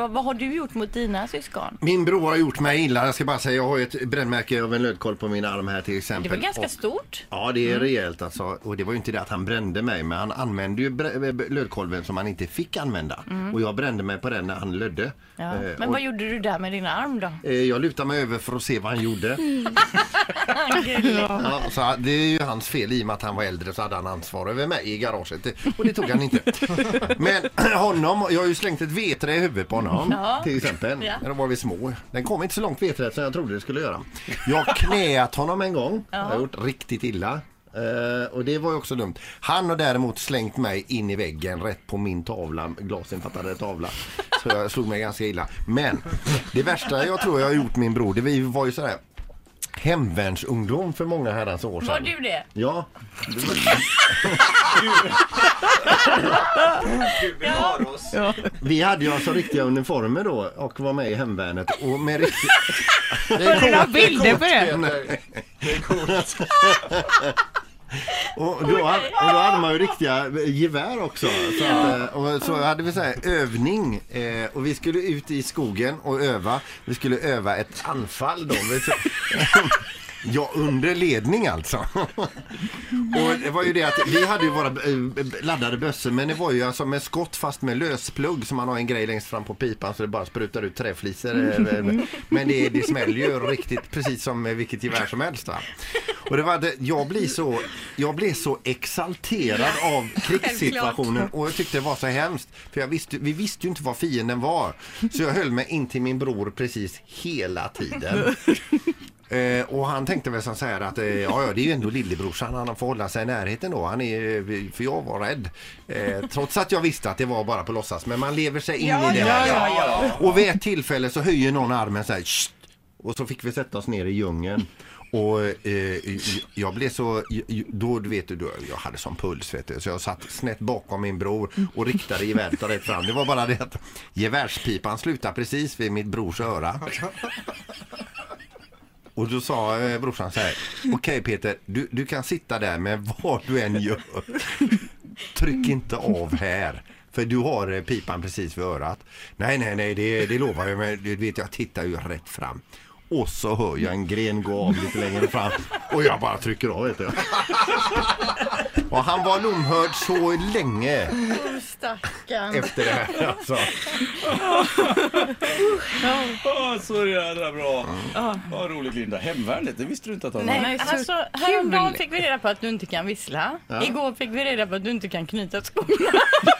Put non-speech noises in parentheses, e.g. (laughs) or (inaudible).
vad, vad har du gjort mot dina syskon? Min bror har gjort mig illa. Jag ska bara säga, jag har ju ett brännmärke av en lödkolv på min arm här till exempel. Det var ganska Och- stort. Ja, det är rejält alltså. Och det var ju inte det att han brände mig, men han använde ju brä- lödkolven som han inte fick använda. Och jag brände mig på den när han lödde. Ja. Eh, Men och, vad gjorde du där med din arm då? eh, jag lutade mig över för att se vad han gjorde. (laughs) Ja, så det är ju hans fel i och med att han var äldre så hade han ansvar över mig i garaget. Och det tog han inte. (laughs) Men (clears throat) honom, jag har ju slängt ett vedträ i huvudet på honom Ja. till exempel. Ja. När de var vi små. Den kom inte så långt vedträet som jag trodde det skulle göra. Jag har knäat honom en gång. Jag har gjort riktigt illa. Eh, och det var ju också dumt. Han har däremot slängt mig in i väggen rätt på min tavla, glasinfattade tavla. Så jag slog mig ganska illa. Men det värsta jag tror jag har gjort min bror, det var ju sådär hemvärnsungdom för många herrans år sedan. Var du det? Ja, Bevara oss. vi hade ju alltså riktiga uniformer då och var med i hemvärnet och med riktigt... Har du några bilder på det? Det är coolt. (laughs) Och då, och då hade man ju riktiga gevär också. Så, att, eh, och så hade vi så här övning eh, och vi skulle ut i skogen och öva. Vi skulle öva ett anfall då. (laughs) Ja, under ledning alltså. (laughs) Och det var ju det att vi hade ju våra eh, laddade bössor men det var ju alltså med skott fast med lösplugg så man har en grej längst fram på pipan så det bara sprutar ut träflisor. Men det, det smäller ju riktigt precis som vilket gevär som helst. Va? Och det var det, jag blir så, jag blev så exalterad av (laughs) krigssituationen och jag tyckte det var så hemskt. För jag visste, vi visste ju inte vad fienden var. Så jag höll mig in till min bror precis hela tiden. (laughs) Eh, och han tänkte väl som så här att eh, ja, ja, det är ju ändå lillebrorsan, han får hålla sig i närheten då. Han är, för jag var rädd. Eh, trots att jag visste att det var bara på låtsas. Men man lever sig in i det. ja, här. ja, ja. Och vid ett tillfälle så höjer någon armen så här och så fick vi sätta oss ner i djungeln. Och eh, jag blev så, då du vet du, då, jag hade sån puls vet du, så jag satt snett bakom min bror och riktade geväret rätt fram. Det var bara det att gevärspipan slutade precis vid mitt brors öra. Och då sa eh, brorsan så här, okej Peter, du, du kan sitta där men vad du än gör, tryck inte av här. För du har eh, pipan precis vid örat. Nej, nej, nej, det, det lovar jag. Men du vet, jag tittar ju rätt fram. Och så hör jag en gren gå av lite längre fram. Och jag bara trycker av, vet du. (laughs) Och han var lomhörd så länge Stackarn. efter det här. Alltså. Åh, så jävla bra. Vad roligt Linda. Hemvärnet, det visste du inte att han Nej, Nej, så alltså, kul. häromdagen fick vi reda på att du inte kan vissla. Igår fick vi reda på att du inte kan knyta skorna. (laughs)